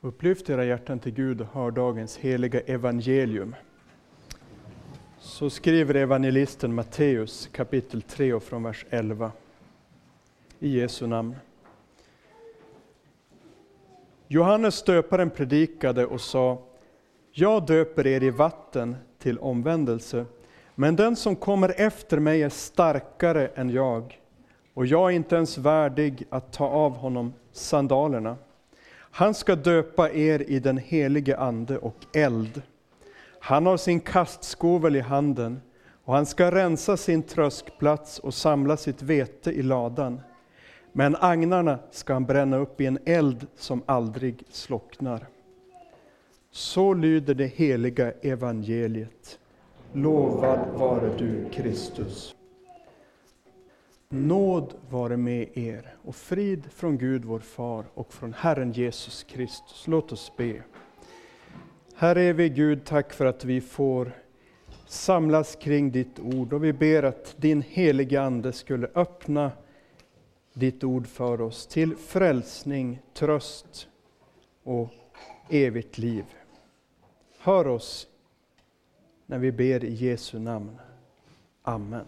Upplyft era hjärtan till Gud och hör dagens heliga evangelium. Så skriver evangelisten Matteus kapitel 3 och från vers 11. I Jesu namn. Johannes döparen predikade och sa, Jag döper er i vatten till omvändelse, men den som kommer efter mig är starkare än jag, och jag är inte ens värdig att ta av honom sandalerna. Han ska döpa er i den helige Ande och eld. Han har sin kastskovel i handen, och han ska rensa sin tröskplats och samla sitt vete i ladan. Men agnarna ska han bränna upp i en eld som aldrig slocknar. Så lyder det heliga evangeliet. Lovad vare du, Kristus. Nåd vare med er och frid från Gud vår Far och från Herren Jesus Kristus. Låt oss be. Herre evige Gud, tack för att vi får samlas kring ditt ord och vi ber att din heliga Ande skulle öppna ditt ord för oss till frälsning, tröst och evigt liv. Hör oss när vi ber i Jesu namn. Amen.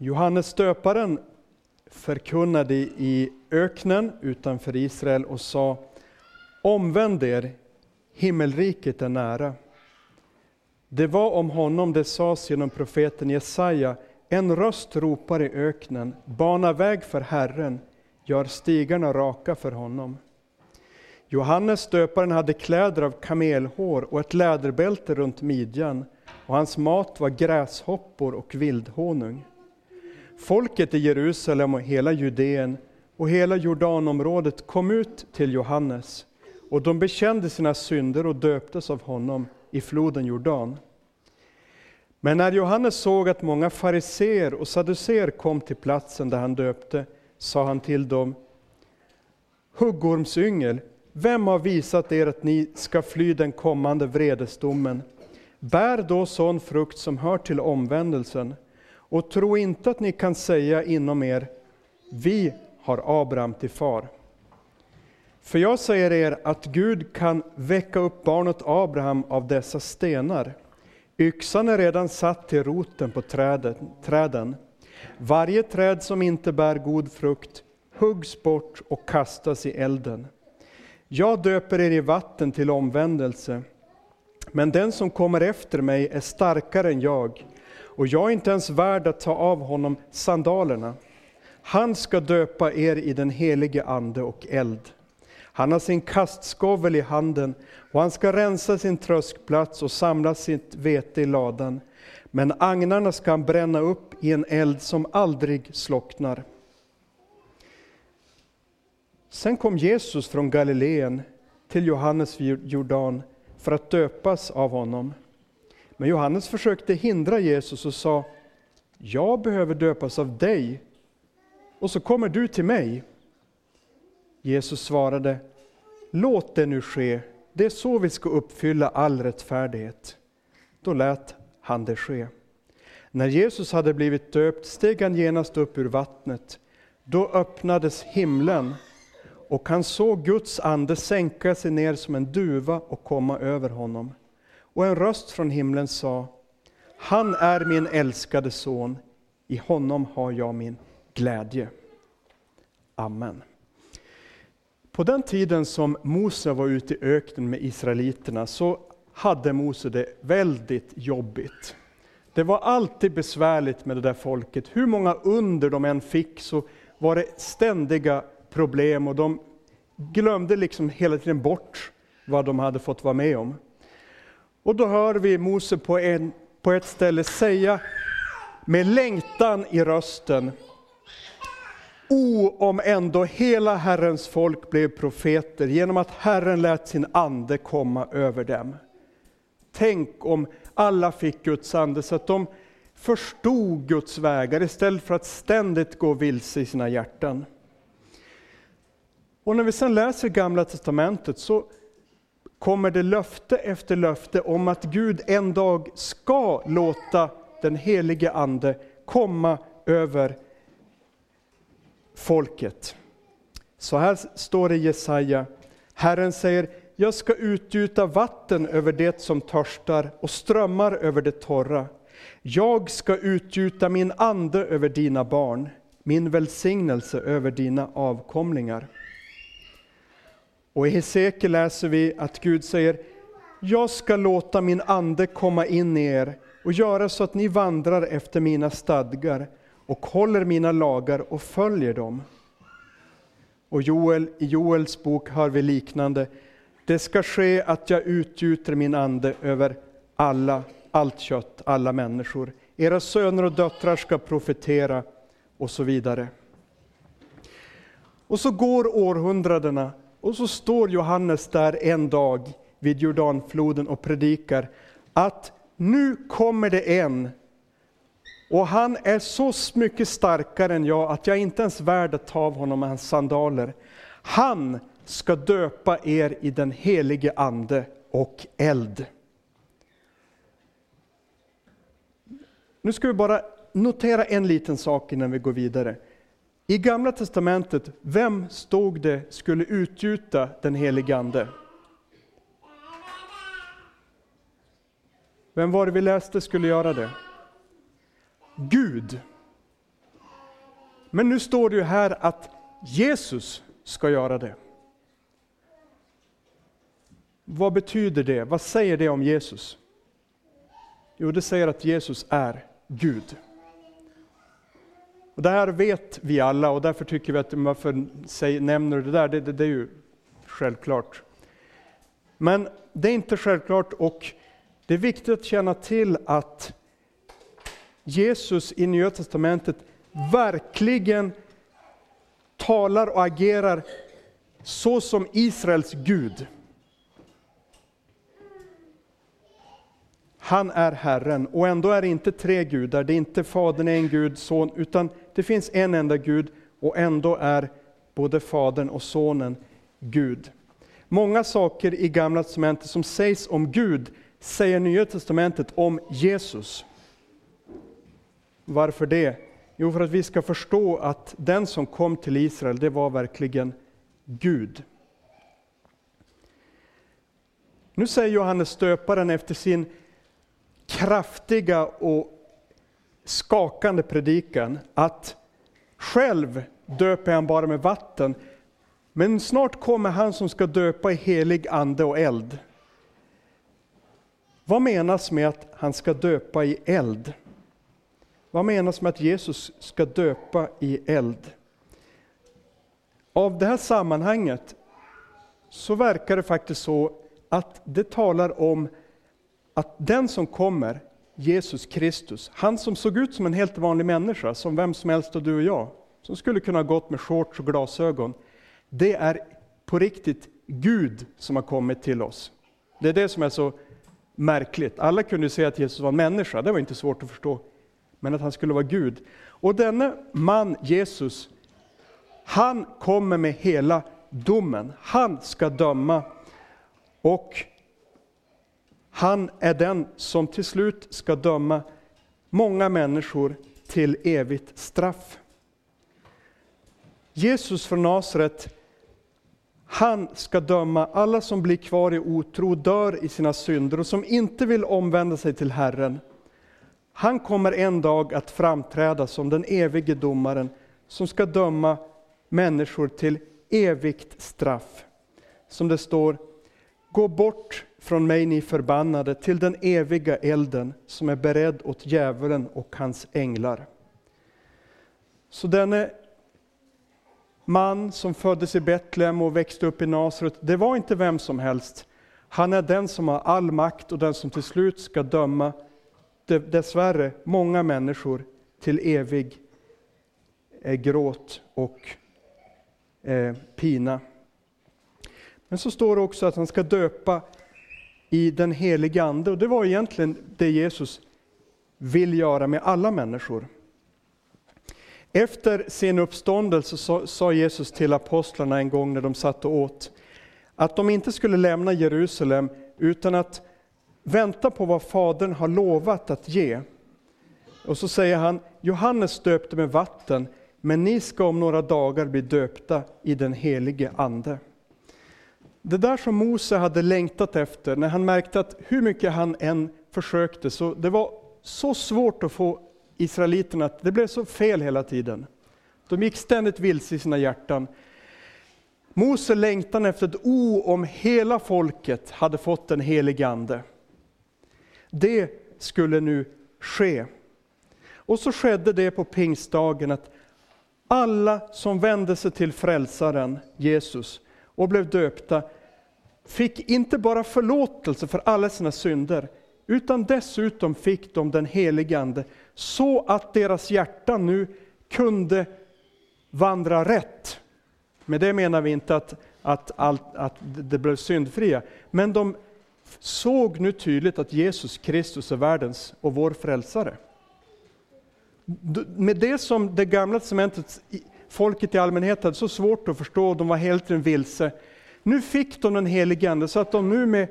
Johannes döparen förkunnade i öknen utanför Israel och sa Omvänd er, himmelriket är nära. Det var om honom det sades genom profeten Jesaja en röst ropar i öknen, bana väg för Herren, gör stigarna raka för honom. Johannes döparen hade kläder av kamelhår och ett läderbälte runt midjan, och hans mat var gräshoppor och vildhonung. Folket i Jerusalem och hela Judeen och hela Jordanområdet kom ut till Johannes, och de bekände sina synder och döptes av honom i floden Jordan. Men när Johannes såg att många fariseer och saduceer kom till platsen där han döpte, sa han till dem, Huggormsyngel, vem har visat er att ni ska fly den kommande vredesdomen? Bär då sån frukt som hör till omvändelsen, och tro inte att ni kan säga inom er, vi har Abraham till far. För jag säger er att Gud kan väcka upp barnet Abraham av dessa stenar. Yxan är redan satt till roten på träden, träden. Varje träd som inte bär god frukt huggs bort och kastas i elden. Jag döper er i vatten till omvändelse, men den som kommer efter mig är starkare än jag, och jag är inte ens värd att ta av honom sandalerna. Han ska döpa er i den helige Ande och eld. Han har sin kastskovel i handen och han ska rensa sin tröskplats och samla sitt vete i ladan. Men agnarna ska han bränna upp i en eld som aldrig slocknar. Sen kom Jesus från Galileen till Johannes vid Jordan för att döpas av honom. Men Johannes försökte hindra Jesus och sa, jag behöver döpas av dig, och så kommer du till mig. Jesus svarade, låt det nu ske, det är så vi ska uppfylla all rättfärdighet. Då lät han det ske. När Jesus hade blivit döpt steg han genast upp ur vattnet. Då öppnades himlen och han såg Guds ande sänka sig ner som en duva och komma över honom. Och en röst från himlen sa, han är min älskade son, i honom har jag min glädje. Amen. På den tiden som Mose var ute i öknen med israeliterna så hade Mose det väldigt jobbigt. Det var alltid besvärligt med det där folket. Hur många under de än fick så var det ständiga problem och de glömde liksom hela tiden bort vad de hade fått vara med om. Och då hör vi Mose på, en, på ett ställe säga med längtan i rösten, O, om ändå hela Herrens folk blev profeter genom att Herren lät sin ande komma över dem. Tänk om alla fick Guds ande så att de förstod Guds vägar istället för att ständigt gå vilse i sina hjärtan. Och när vi sedan läser Gamla Testamentet så kommer det löfte efter löfte om att Gud en dag ska låta den helige Ande komma över folket. Så här står det i Jesaja. Herren säger, jag ska utgjuta vatten över det som törstar och strömmar över det torra. Jag ska utgjuta min ande över dina barn, min välsignelse över dina avkomlingar. Och i Hesekiel läser vi att Gud säger, jag ska låta min ande komma in i er och göra så att ni vandrar efter mina stadgar och håller mina lagar och följer dem. Och Joel, i Joels bok hör vi liknande. Det ska ske att jag utgjuter min ande över alla, allt kött, alla människor. Era söner och döttrar ska profetera och så vidare. Och så går århundradena och så står Johannes där en dag vid Jordanfloden och predikar att nu kommer det en och han är så mycket starkare än jag att jag inte ens är värd att ta av honom hans sandaler. Han ska döpa er i den helige ande och eld. Nu ska vi bara notera en liten sak innan vi går vidare. I Gamla Testamentet, vem stod det skulle utgjuta den helige Ande? Vem var det vi läste skulle göra det? Gud. Men nu står det ju här att Jesus ska göra det. Vad betyder det? Vad säger det om Jesus? Jo, det säger att Jesus är Gud. Och det här vet vi alla och därför tycker vi att varför säger, nämner du det där, det, det, det är ju självklart. Men det är inte självklart och det är viktigt att känna till att Jesus i Nya Testamentet verkligen talar och agerar så som Israels Gud. Han är Herren och ändå är det inte tre gudar, det är inte Fadern en Gud, Son, utan det finns en enda Gud och ändå är både Fadern och Sonen Gud. Många saker i Gamla Testamentet som sägs om Gud säger Nya Testamentet om Jesus. Varför det? Jo, för att vi ska förstå att den som kom till Israel, det var verkligen Gud. Nu säger Johannes stöparen efter sin kraftiga och skakande predikan att själv döper han bara med vatten, men snart kommer han som ska döpa i helig ande och eld. Vad menas med att han ska döpa i eld? Vad menas med att Jesus ska döpa i eld? Av det här sammanhanget så verkar det faktiskt så att det talar om att den som kommer, Jesus Kristus, han som såg ut som en helt vanlig människa, som vem som helst av du och jag, som skulle kunna ha gått med shorts och glasögon, det är på riktigt Gud som har kommit till oss. Det är det som är så märkligt. Alla kunde se att Jesus var en människa, det var inte svårt att förstå. Men att han skulle vara Gud. Och denne man, Jesus, han kommer med hela domen. Han ska döma. Och han är den som till slut ska döma många människor till evigt straff. Jesus från Nasaret, han ska döma alla som blir kvar i otro, dör i sina synder och som inte vill omvända sig till Herren. Han kommer en dag att framträda som den evige domaren som ska döma människor till evigt straff. Som det står, gå bort från mig ni förbannade till den eviga elden som är beredd åt djävulen och hans änglar. Så denne man som föddes i Betlehem och växte upp i Nasaret, det var inte vem som helst. Han är den som har all makt och den som till slut ska döma dessvärre många människor till evig eh, gråt och eh, pina. Men så står det också att han ska döpa i den helige Ande, och det var egentligen det Jesus vill göra med alla människor. Efter sin uppståndelse sa Jesus till apostlarna en gång när de satt och åt, att de inte skulle lämna Jerusalem utan att vänta på vad Fadern har lovat att ge. Och så säger han, Johannes döpte med vatten, men ni ska om några dagar bli döpta i den helige Ande. Det där som Mose hade längtat efter, när han märkte att hur mycket han än försökte, så det var så svårt att få israeliterna att, det blev så fel hela tiden. De gick ständigt vilse i sina hjärtan. Mose längtan efter ett o om hela folket hade fått en helig Ande. Det skulle nu ske. Och så skedde det på pingstdagen att alla som vände sig till frälsaren Jesus och blev döpta fick inte bara förlåtelse för alla sina synder, utan dessutom fick de den helige Ande, så att deras hjärtan nu kunde vandra rätt. Med det menar vi inte att, att, allt, att det blev syndfria, men de såg nu tydligt att Jesus Kristus är världens och vår frälsare. Med det som det gamla testamentet, folket i allmänhet hade så svårt att förstå, de var helt vilse. Nu fick de den helige Ande så att de nu med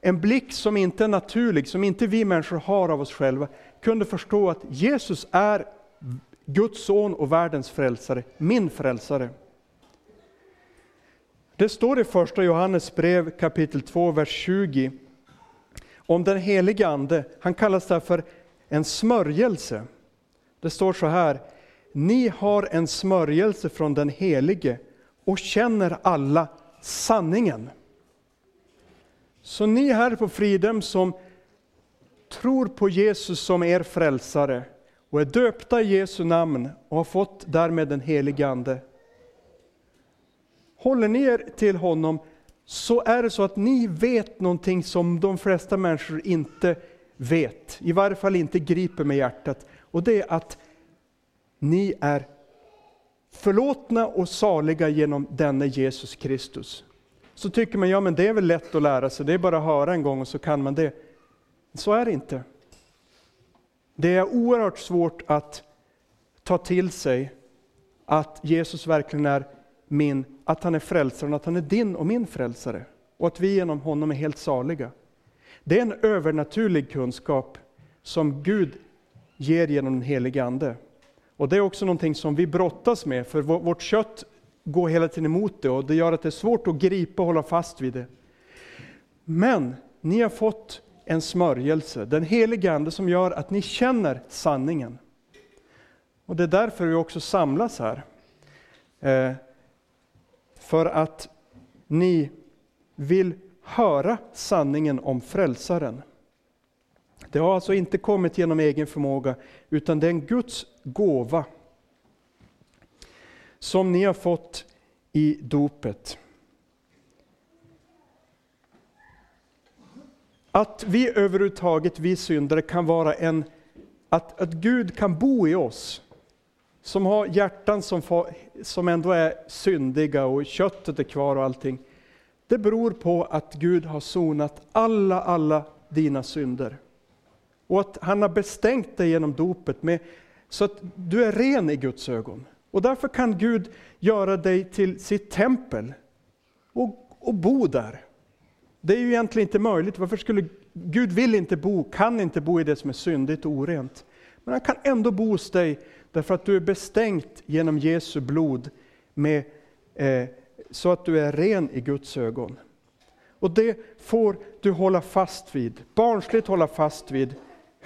en blick som inte är naturlig, som inte vi människor har av oss själva, kunde förstå att Jesus är Guds son och världens frälsare, min frälsare. Det står i första Johannes brev kapitel 2, vers 20 om den helige Ande. Han kallas därför en smörjelse. Det står så här, ni har en smörjelse från den helige och känner alla sanningen. Så ni här på Fridhem som tror på Jesus som er frälsare och är döpta i Jesu namn och har fått därmed den helige Ande. Håller ni er till honom så är det så att ni vet någonting som de flesta människor inte vet, i varje fall inte griper med hjärtat. Och det är att ni är förlåtna och saliga genom denne Jesus Kristus. Så tycker man, ja men det är väl lätt att lära sig, det är bara att höra en gång och så kan man det. Så är det inte. Det är oerhört svårt att ta till sig att Jesus verkligen är min, att han är frälsaren, att han är din och min frälsare. Och att vi genom honom är helt saliga. Det är en övernaturlig kunskap som Gud ger genom den helige Ande. Och det är också någonting som vi brottas med, för vårt kött går hela tiden emot det och det gör att det är svårt att gripa och hålla fast vid det. Men ni har fått en smörjelse, den helige Ande som gör att ni känner sanningen. Och det är därför vi också samlas här. Eh, för att ni vill höra sanningen om frälsaren. Det har alltså inte kommit genom egen förmåga, utan det är en Guds gåva som ni har fått i dopet. Att vi överhuvudtaget, vi syndare, kan vara en, att, att Gud kan bo i oss, som har hjärtan som, som ändå är syndiga och köttet är kvar och allting. Det beror på att Gud har sonat alla, alla dina synder. Och att han har bestängt dig genom dopet med, så att du är ren i Guds ögon. Och därför kan Gud göra dig till sitt tempel och, och bo där. Det är ju egentligen inte möjligt. Varför skulle Gud vill inte bo, kan inte bo i det som är syndigt och orent. Men han kan ändå bo hos dig därför att du är bestänkt genom Jesu blod med, eh, så att du är ren i Guds ögon. Och det får du hålla fast vid, barnsligt hålla fast vid,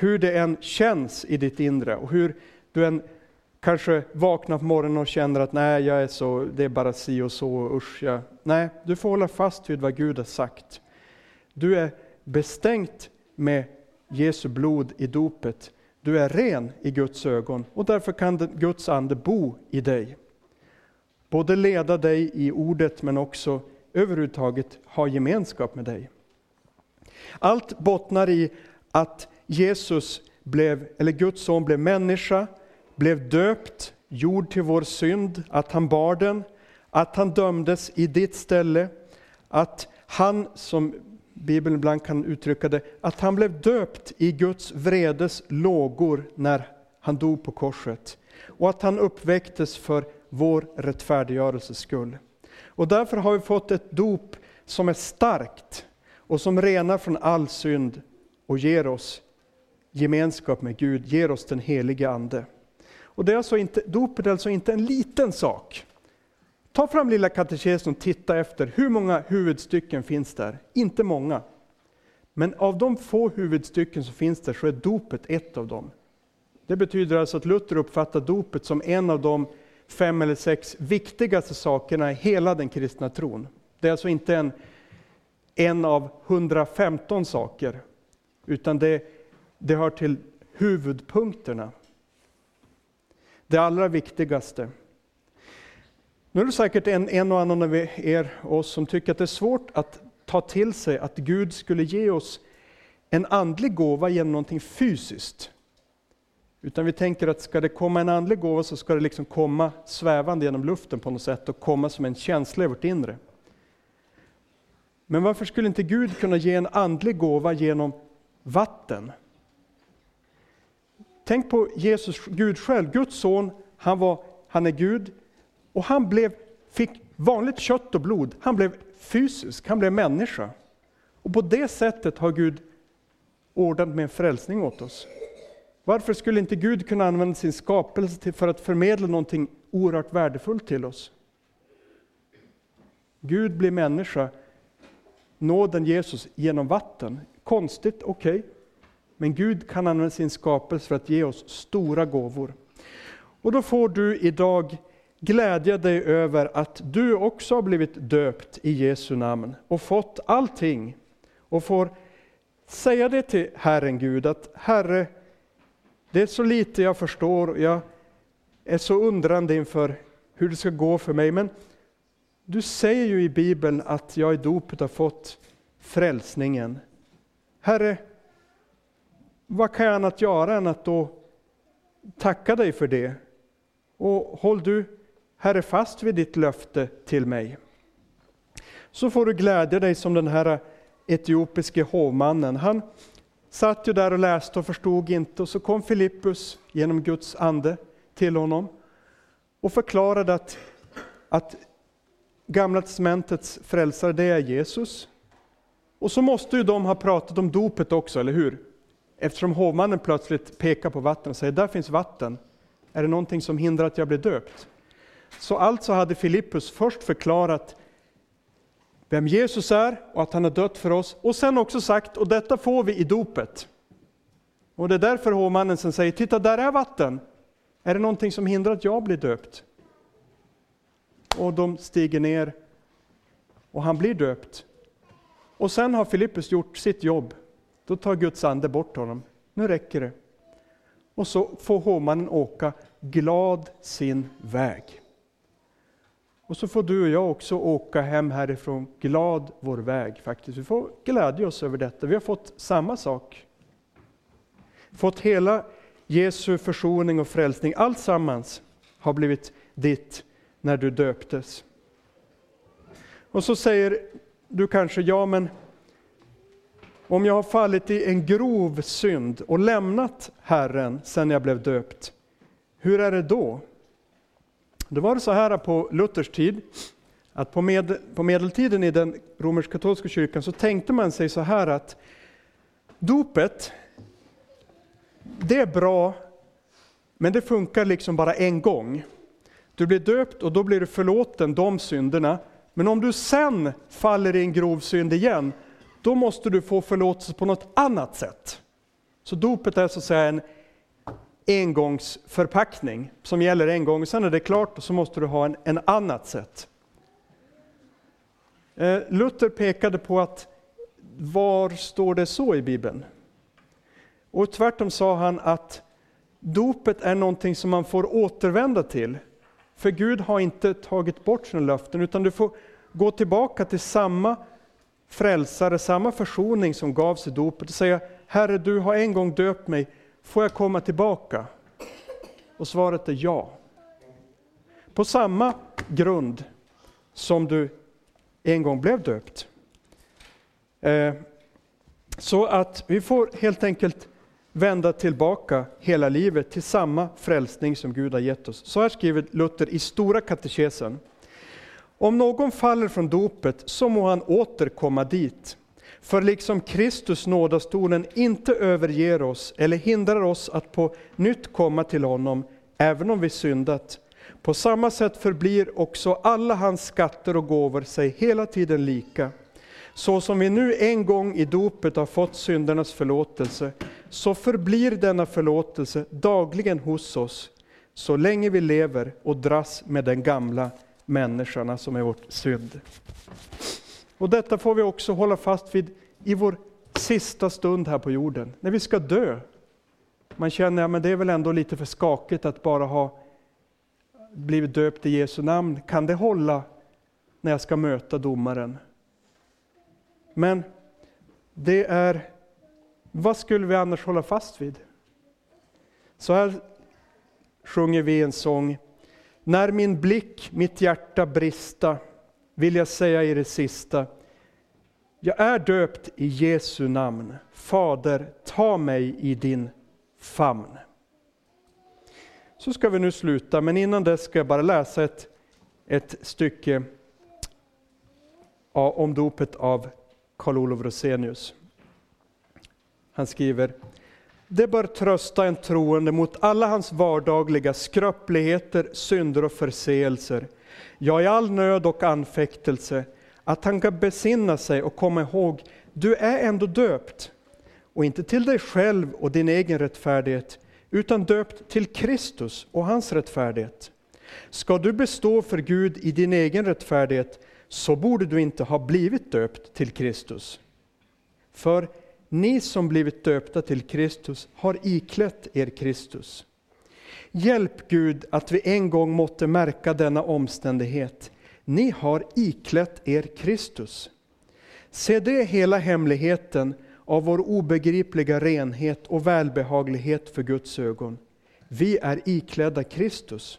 hur det än känns i ditt inre och hur du än kanske vaknar på morgonen och känner att nej, jag är så, det är bara si och så, usch. Ja. Nej, du får hålla fast vid vad Gud har sagt. Du är bestänkt med Jesu blod i dopet. Du är ren i Guds ögon och därför kan Guds ande bo i dig. Både leda dig i ordet men också överhuvudtaget ha gemenskap med dig. Allt bottnar i att Jesus blev, eller Guds son blev människa, blev döpt, gjord till vår synd, att han bar den, att han dömdes i ditt ställe, att han, som Bibeln ibland kan uttrycka det, att han blev döpt i Guds vredes lågor när han dog på korset. Och att han uppväcktes för vår rättfärdiggörelses skull. Och därför har vi fått ett dop som är starkt och som renar från all synd och ger oss gemenskap med Gud, ger oss den helige Ande. Och det är alltså inte, dopet är alltså inte en liten sak. Ta fram lilla katekesen och titta efter, hur många huvudstycken finns där? Inte många. Men av de få huvudstycken som finns där så är dopet ett av dem. Det betyder alltså att Luther uppfattar dopet som en av de fem eller sex viktigaste sakerna i hela den kristna tron. Det är alltså inte en, en av 115 saker, utan det, det hör till huvudpunkterna. Det allra viktigaste. Nu är det säkert en, en och annan av er oss som tycker att det är svårt att ta till sig att Gud skulle ge oss en andlig gåva genom någonting fysiskt. Utan vi tänker att ska det komma en andlig gåva så ska det liksom komma svävande genom luften på något sätt och komma som en känsla i vårt inre. Men varför skulle inte Gud kunna ge en andlig gåva genom vatten? Tänk på Jesus, Gud själv, Guds son, han, var, han är Gud och han blev, fick vanligt kött och blod. Han blev fysisk, han blev människa. Och på det sättet har Gud ordnat med en frälsning åt oss. Varför skulle inte Gud kunna använda sin skapelse för att förmedla någonting oerhört värdefullt till oss? Gud blir människa, nåden Jesus genom vatten. Konstigt, okej. Okay. Men Gud kan använda sin skapelse för att ge oss stora gåvor. Och då får du idag glädja dig över att du också har blivit döpt i Jesu namn och fått allting. Och får säga det till Herren Gud att Herre, det är så lite jag förstår och jag är så undrande inför hur det ska gå för mig. Men du säger ju i Bibeln att jag i dopet har fått frälsningen. Herre, vad kan jag annat göra än att då tacka dig för det? Och håll du, Herre, fast vid ditt löfte till mig. Så får du glädja dig som den här etiopiske hovmannen. Han satt ju där och läste och förstod inte och så kom Filippus genom Guds ande till honom och förklarade att, att Gamla testamentets frälsare, det är Jesus. Och så måste ju de ha pratat om dopet också, eller hur? Eftersom hovmannen plötsligt pekar på vatten och säger, där finns vatten. Är det någonting som hindrar att jag blir döpt? Så alltså hade Filippus först förklarat vem Jesus är och att han har dött för oss. Och sen också sagt, och detta får vi i dopet. Och det är därför hovmannen sen säger, titta där är vatten. Är det någonting som hindrar att jag blir döpt? Och de stiger ner och han blir döpt. Och sen har Filippus gjort sitt jobb. Då tar Guds ande bort honom. Nu räcker det. Och så får hovmannen åka glad sin väg. Och så får du och jag också åka hem härifrån glad vår väg faktiskt. Vi får glädja oss över detta. Vi har fått samma sak. Fått hela Jesu försoning och frälsning. Allt sammans har blivit ditt när du döptes. Och så säger du kanske, ja men om jag har fallit i en grov synd och lämnat Herren sedan jag blev döpt, hur är det då? Det var det så här på Luthers tid, att på, med, på medeltiden i den romersk-katolska kyrkan så tänkte man sig så här att dopet, det är bra, men det funkar liksom bara en gång. Du blir döpt och då blir du förlåten de synderna. Men om du sen faller i en grov synd igen, då måste du få förlåtelse på något annat sätt. Så dopet är så att säga en engångsförpackning som gäller en gång, sen är det klart och så måste du ha en, en annat sätt. Eh, Luther pekade på att var står det så i Bibeln? Och tvärtom sa han att dopet är någonting som man får återvända till. För Gud har inte tagit bort sina löften, utan du får gå tillbaka till samma frälsare, samma försoning som gavs i dopet och säga Herre, du har en gång döpt mig, får jag komma tillbaka? Och svaret är ja. På samma grund som du en gång blev döpt. Eh, så att vi får helt enkelt vända tillbaka hela livet till samma frälsning som Gud har gett oss. Så här skriver Luther i Stora katekesen. Om någon faller från dopet så må han återkomma dit. För liksom Kristus nådastolen inte överger oss eller hindrar oss att på nytt komma till honom, även om vi syndat. På samma sätt förblir också alla hans skatter och gåvor sig hela tiden lika. Så som vi nu en gång i dopet har fått syndernas förlåtelse, så förblir denna förlåtelse dagligen hos oss, så länge vi lever och dras med den gamla människorna som är vårt synd. Och detta får vi också hålla fast vid i vår sista stund här på jorden, när vi ska dö. Man känner att ja, det är väl ändå lite för skakigt att bara ha blivit döpt i Jesu namn. Kan det hålla när jag ska möta domaren? Men det är, vad skulle vi annars hålla fast vid? Så här sjunger vi en sång. När min blick, mitt hjärta brista, vill jag säga i det sista. Jag är döpt i Jesu namn. Fader, ta mig i din famn. Så ska vi nu sluta, men innan dess ska jag bara läsa ett, ett stycke om dopet av Karl Olof Rosenius. Han skriver det bör trösta en troende mot alla hans vardagliga skröpligheter, synder och förseelser, ja, i all nöd och anfäktelse, att han kan besinna sig och komma ihåg, du är ändå döpt, och inte till dig själv och din egen rättfärdighet, utan döpt till Kristus och hans rättfärdighet. Ska du bestå för Gud i din egen rättfärdighet, så borde du inte ha blivit döpt till Kristus. För ni som blivit döpta till Kristus har iklätt er Kristus. Hjälp Gud att vi en gång måtte märka denna omständighet. Ni har iklätt er Kristus. Se det hela hemligheten av vår obegripliga renhet och välbehaglighet för Guds ögon. Vi är iklädda Kristus.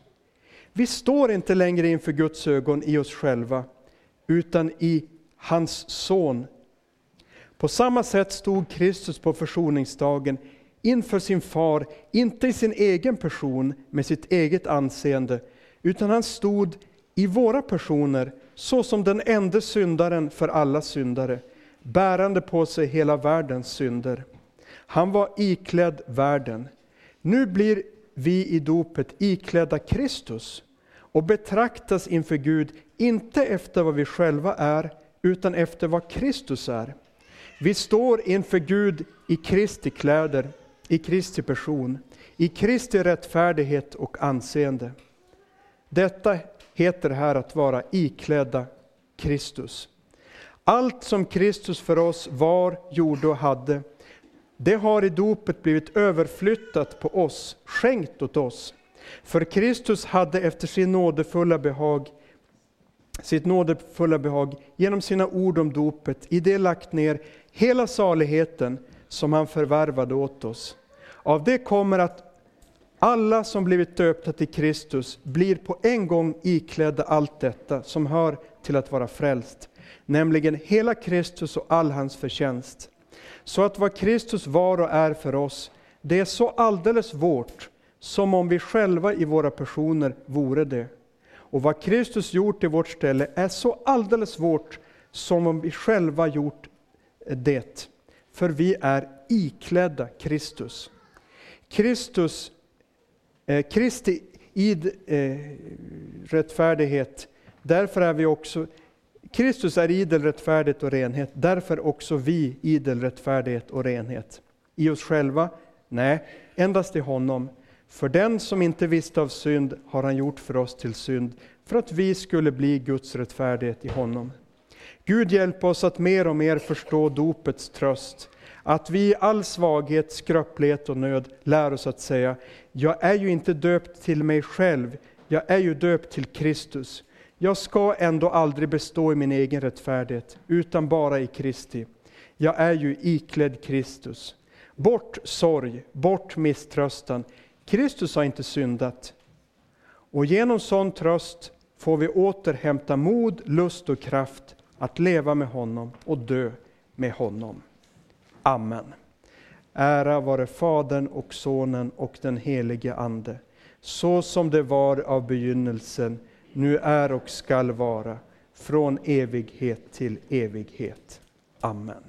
Vi står inte längre inför Guds ögon i oss själva, utan i hans son. På samma sätt stod Kristus på försoningsdagen inför sin far, inte i sin egen person med sitt eget anseende, utan han stod i våra personer såsom den enda syndaren för alla syndare, bärande på sig hela världens synder. Han var iklädd världen. Nu blir vi i dopet iklädda Kristus och betraktas inför Gud inte efter vad vi själva är, utan efter vad Kristus är. Vi står inför Gud i Kristi kläder, i Kristi person, i Kristi rättfärdighet och anseende. Detta heter här att vara iklädda Kristus. Allt som Kristus för oss var, gjorde och hade, det har i dopet blivit överflyttat på oss, skänkt åt oss. För Kristus hade efter sin nådefulla behag, sitt nådefulla behag genom sina ord om dopet i det lagt ner hela saligheten som han förvärvade åt oss. Av det kommer att alla som blivit döpta till Kristus blir på en gång iklädda allt detta som hör till att vara frälst, nämligen hela Kristus och all hans förtjänst. Så att vad Kristus var och är för oss, det är så alldeles vårt, som om vi själva i våra personer vore det. Och vad Kristus gjort i vårt ställe är så alldeles vårt, som om vi själva gjort det. För vi är iklädda Kristus. Kristus, eh, Kristi id eh, rättfärdighet, därför är vi också Kristus är idel rättfärdighet och renhet, därför också vi idel rättfärdighet och renhet. I oss själva? Nej, endast i honom. För den som inte visste av synd har han gjort för oss till synd, för att vi skulle bli Guds rättfärdighet i honom. Gud hjälp oss att mer och mer förstå dopets tröst, att vi i all svaghet, skröplighet och nöd lär oss att säga, jag är ju inte döpt till mig själv, jag är ju döpt till Kristus. Jag ska ändå aldrig bestå i min egen rättfärdighet, utan bara i Kristi. Jag är ju iklädd Kristus. Bort sorg, bort misströstan. Kristus har inte syndat. Och genom sån tröst får vi återhämta mod, lust och kraft att leva med honom och dö med honom. Amen. Ära vare Fadern och Sonen och den helige Ande, så som det var av begynnelsen, nu är och skall vara, från evighet till evighet. Amen.